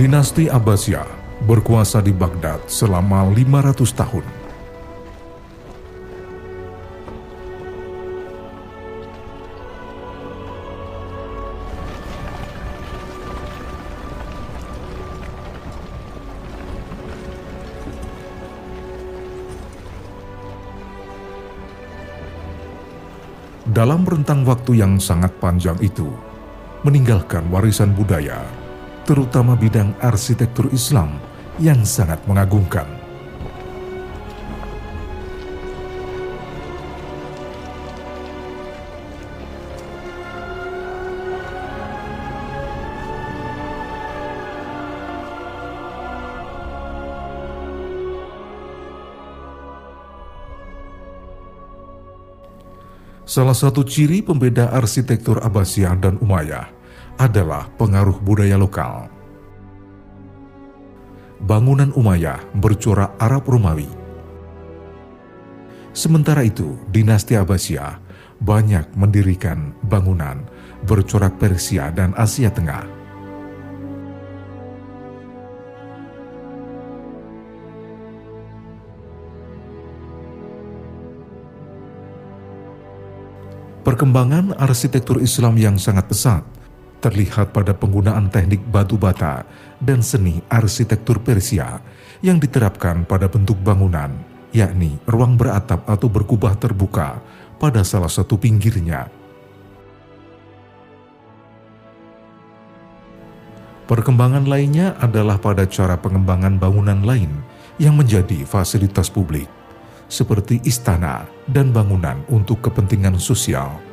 Dinasti Abbasiyah berkuasa di Baghdad selama 500 tahun. Dalam rentang waktu yang sangat panjang itu, meninggalkan warisan budaya, terutama bidang arsitektur Islam yang sangat mengagumkan. Salah satu ciri pembeda arsitektur Abbasiyah dan Umayyah adalah pengaruh budaya lokal. Bangunan Umayyah bercorak Arab Romawi. Sementara itu, dinasti Abbasiyah banyak mendirikan bangunan bercorak Persia dan Asia Tengah. Perkembangan arsitektur Islam yang sangat pesat terlihat pada penggunaan teknik batu bata dan seni arsitektur Persia yang diterapkan pada bentuk bangunan, yakni ruang beratap atau berkubah terbuka pada salah satu pinggirnya. Perkembangan lainnya adalah pada cara pengembangan bangunan lain yang menjadi fasilitas publik seperti istana dan bangunan untuk kepentingan sosial.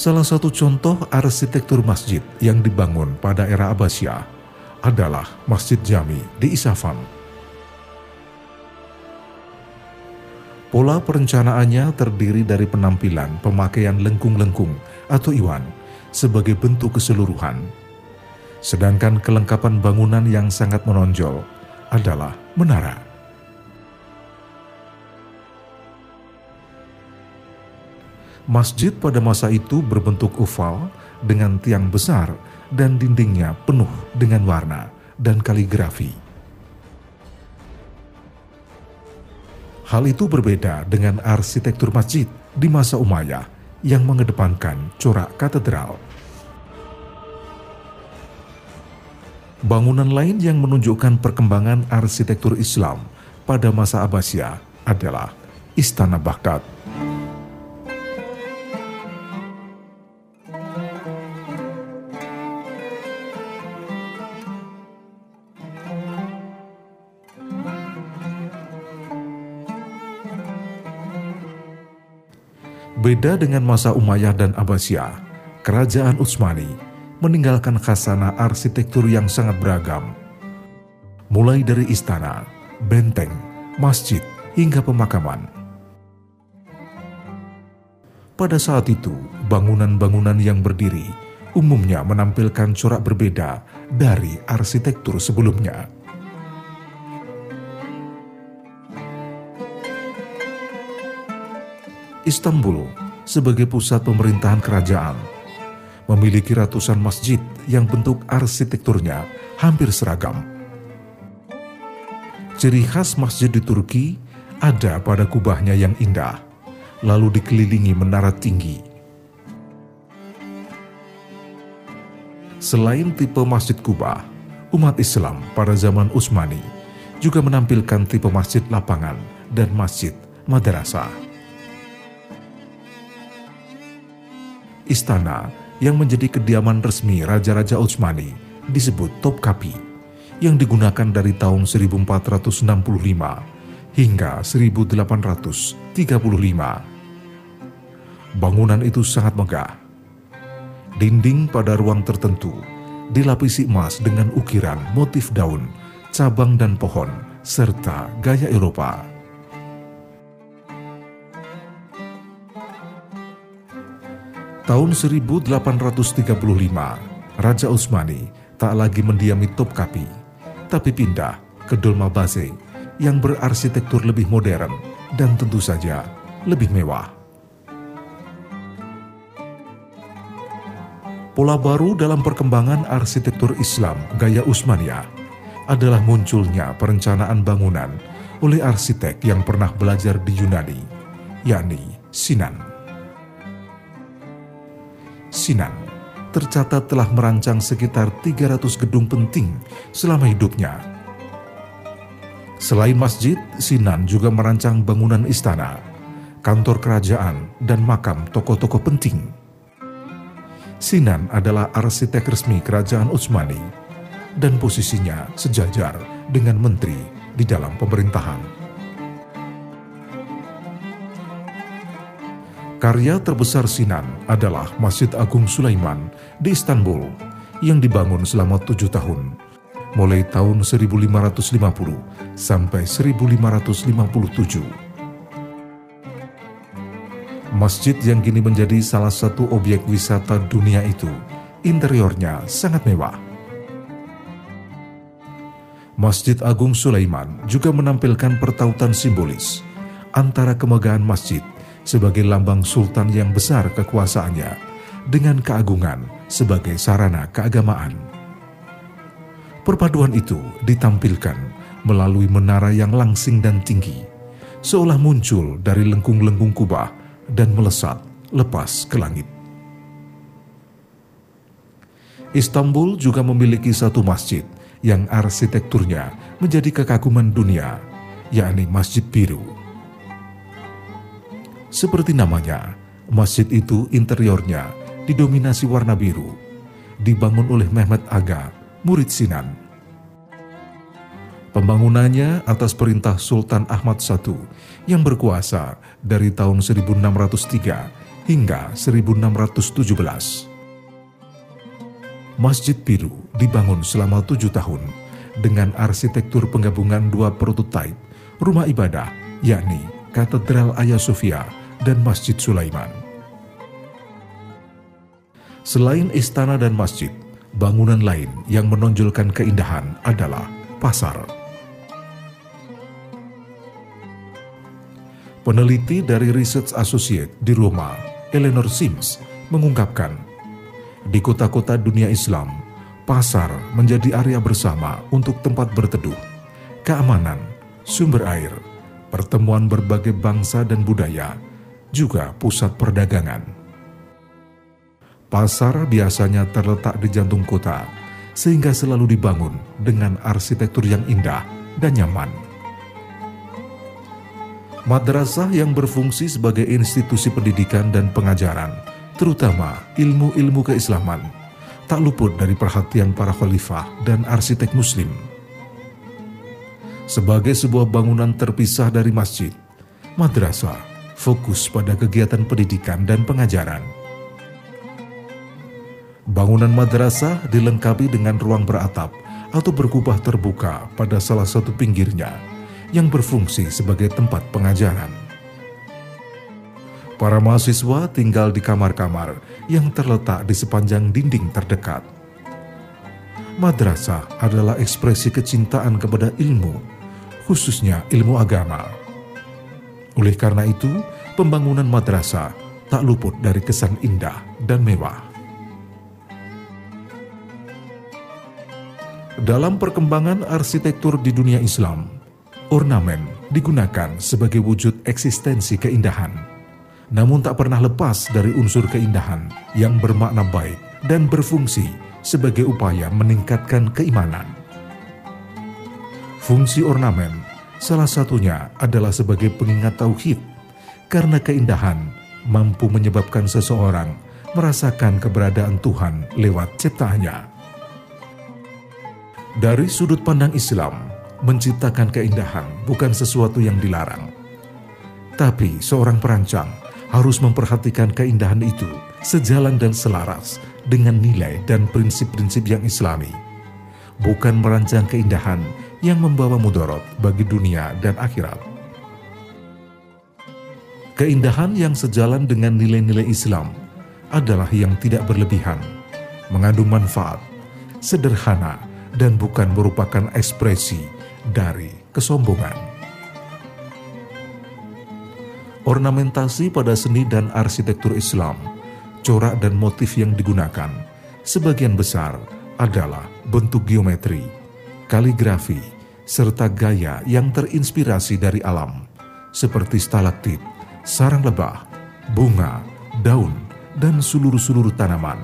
Salah satu contoh arsitektur masjid yang dibangun pada era Abbasiyah adalah Masjid Jami di Isafan. Pola perencanaannya terdiri dari penampilan pemakaian lengkung-lengkung atau iwan sebagai bentuk keseluruhan. Sedangkan kelengkapan bangunan yang sangat menonjol adalah menara. Masjid pada masa itu berbentuk oval dengan tiang besar dan dindingnya penuh dengan warna dan kaligrafi. Hal itu berbeda dengan arsitektur masjid di masa Umayyah yang mengedepankan corak katedral. Bangunan lain yang menunjukkan perkembangan arsitektur Islam pada masa Abbasiyah adalah Istana Baghdad. Beda dengan masa Umayyah dan Abbasiyah, kerajaan Utsmani meninggalkan khasana arsitektur yang sangat beragam. Mulai dari istana, benteng, masjid, hingga pemakaman. Pada saat itu, bangunan-bangunan yang berdiri umumnya menampilkan corak berbeda dari arsitektur sebelumnya. Istanbul sebagai pusat pemerintahan kerajaan memiliki ratusan masjid yang bentuk arsitekturnya hampir seragam. Ciri khas masjid di Turki ada pada kubahnya yang indah, lalu dikelilingi menara tinggi. Selain tipe masjid kubah, umat Islam pada zaman Utsmani juga menampilkan tipe masjid lapangan dan masjid madrasah. Istana yang menjadi kediaman resmi Raja-Raja Utsmani disebut Topkapi yang digunakan dari tahun 1465 hingga 1835. Bangunan itu sangat megah. Dinding pada ruang tertentu dilapisi emas dengan ukiran motif daun, cabang dan pohon, serta gaya Eropa. Tahun 1835, Raja Utsmani tak lagi mendiami Topkapi, tapi pindah ke Dolmabahce yang berarsitektur lebih modern dan tentu saja lebih mewah. Pola baru dalam perkembangan arsitektur Islam gaya Utsmaniyah adalah munculnya perencanaan bangunan oleh arsitek yang pernah belajar di Yunani, yakni Sinan. Sinan tercatat telah merancang sekitar 300 gedung penting selama hidupnya Selain masjid, Sinan juga merancang bangunan istana, kantor kerajaan, dan makam tokoh-tokoh penting. Sinan adalah arsitek resmi kerajaan Utsmani dan posisinya sejajar dengan menteri di dalam pemerintahan. Karya terbesar Sinan adalah Masjid Agung Sulaiman di Istanbul yang dibangun selama tujuh tahun mulai tahun 1550 sampai 1557. Masjid yang kini menjadi salah satu objek wisata dunia itu, interiornya sangat mewah. Masjid Agung Sulaiman juga menampilkan pertautan simbolis antara kemegahan masjid sebagai lambang sultan yang besar kekuasaannya dengan keagungan sebagai sarana keagamaan. Perpaduan itu ditampilkan melalui menara yang langsing dan tinggi, seolah muncul dari lengkung-lengkung kubah dan melesat lepas ke langit. Istanbul juga memiliki satu masjid yang arsitekturnya menjadi kekaguman dunia, yakni Masjid Biru. Seperti namanya, masjid itu interiornya didominasi warna biru, dibangun oleh Mehmet Aga murid Sinan. Pembangunannya atas perintah Sultan Ahmad I yang berkuasa dari tahun 1603 hingga 1617. Masjid Biru dibangun selama tujuh tahun dengan arsitektur penggabungan dua prototipe rumah ibadah yakni Katedral Hagia Sophia dan Masjid Sulaiman. Selain istana dan masjid, bangunan lain yang menonjolkan keindahan adalah pasar. Peneliti dari Research Associate di Roma, Eleanor Sims, mengungkapkan, di kota-kota dunia Islam, pasar menjadi area bersama untuk tempat berteduh, keamanan, sumber air, pertemuan berbagai bangsa dan budaya, juga pusat perdagangan. Pasar biasanya terletak di jantung kota, sehingga selalu dibangun dengan arsitektur yang indah dan nyaman. Madrasah yang berfungsi sebagai institusi pendidikan dan pengajaran, terutama ilmu-ilmu keislaman, tak luput dari perhatian para khalifah dan arsitek muslim. Sebagai sebuah bangunan terpisah dari masjid, madrasah fokus pada kegiatan pendidikan dan pengajaran Bangunan madrasah dilengkapi dengan ruang beratap atau berkubah terbuka pada salah satu pinggirnya yang berfungsi sebagai tempat pengajaran. Para mahasiswa tinggal di kamar-kamar yang terletak di sepanjang dinding terdekat. Madrasah adalah ekspresi kecintaan kepada ilmu, khususnya ilmu agama. Oleh karena itu, pembangunan madrasah tak luput dari kesan indah dan mewah. Dalam perkembangan arsitektur di dunia Islam, ornamen digunakan sebagai wujud eksistensi keindahan, namun tak pernah lepas dari unsur keindahan yang bermakna baik dan berfungsi sebagai upaya meningkatkan keimanan. Fungsi ornamen salah satunya adalah sebagai pengingat tauhid, karena keindahan mampu menyebabkan seseorang merasakan keberadaan Tuhan lewat ciptaannya. Dari sudut pandang Islam, menciptakan keindahan bukan sesuatu yang dilarang. Tapi seorang perancang harus memperhatikan keindahan itu sejalan dan selaras dengan nilai dan prinsip-prinsip yang islami. Bukan merancang keindahan yang membawa mudorot bagi dunia dan akhirat. Keindahan yang sejalan dengan nilai-nilai Islam adalah yang tidak berlebihan, mengandung manfaat, sederhana, dan bukan merupakan ekspresi dari kesombongan. ornamentasi pada seni dan arsitektur Islam, corak dan motif yang digunakan, sebagian besar adalah bentuk geometri, kaligrafi, serta gaya yang terinspirasi dari alam, seperti stalaktit, sarang lebah, bunga, daun, dan seluruh-seluruh tanaman.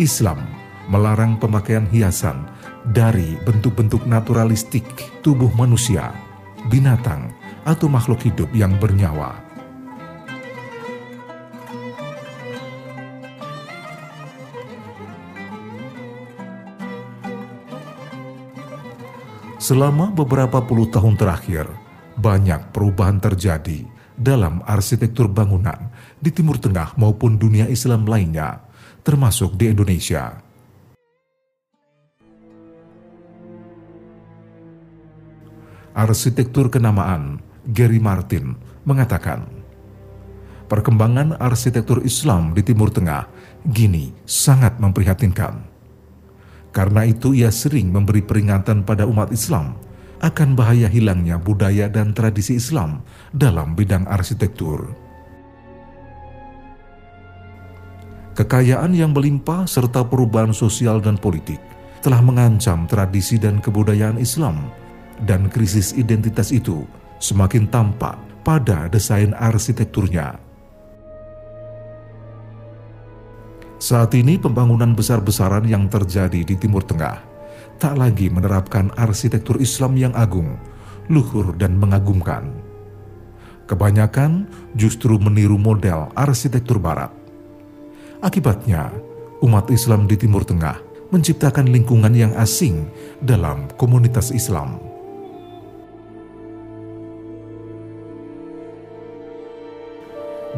Islam melarang pemakaian hiasan dari bentuk-bentuk naturalistik tubuh manusia, binatang, atau makhluk hidup yang bernyawa. Selama beberapa puluh tahun terakhir, banyak perubahan terjadi dalam arsitektur bangunan di Timur Tengah maupun dunia Islam lainnya, termasuk di Indonesia. Arsitektur kenamaan Gary Martin mengatakan, perkembangan arsitektur Islam di Timur Tengah gini sangat memprihatinkan. Karena itu ia sering memberi peringatan pada umat Islam akan bahaya hilangnya budaya dan tradisi Islam dalam bidang arsitektur. Kekayaan yang melimpah serta perubahan sosial dan politik telah mengancam tradisi dan kebudayaan Islam dan krisis identitas itu semakin tampak pada desain arsitekturnya. Saat ini pembangunan besar-besaran yang terjadi di Timur Tengah tak lagi menerapkan arsitektur Islam yang agung, luhur dan mengagumkan. Kebanyakan justru meniru model arsitektur barat. Akibatnya, umat Islam di Timur Tengah menciptakan lingkungan yang asing dalam komunitas Islam.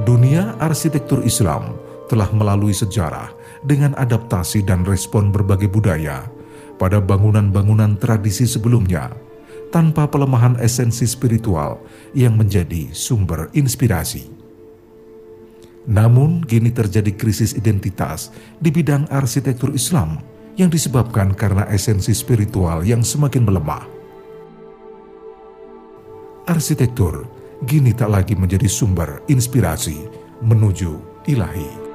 Dunia arsitektur Islam telah melalui sejarah dengan adaptasi dan respon berbagai budaya pada bangunan-bangunan tradisi sebelumnya tanpa pelemahan esensi spiritual yang menjadi sumber inspirasi. Namun, kini terjadi krisis identitas di bidang arsitektur Islam yang disebabkan karena esensi spiritual yang semakin melemah. Arsitektur kini tak lagi menjadi sumber inspirasi menuju ilahi.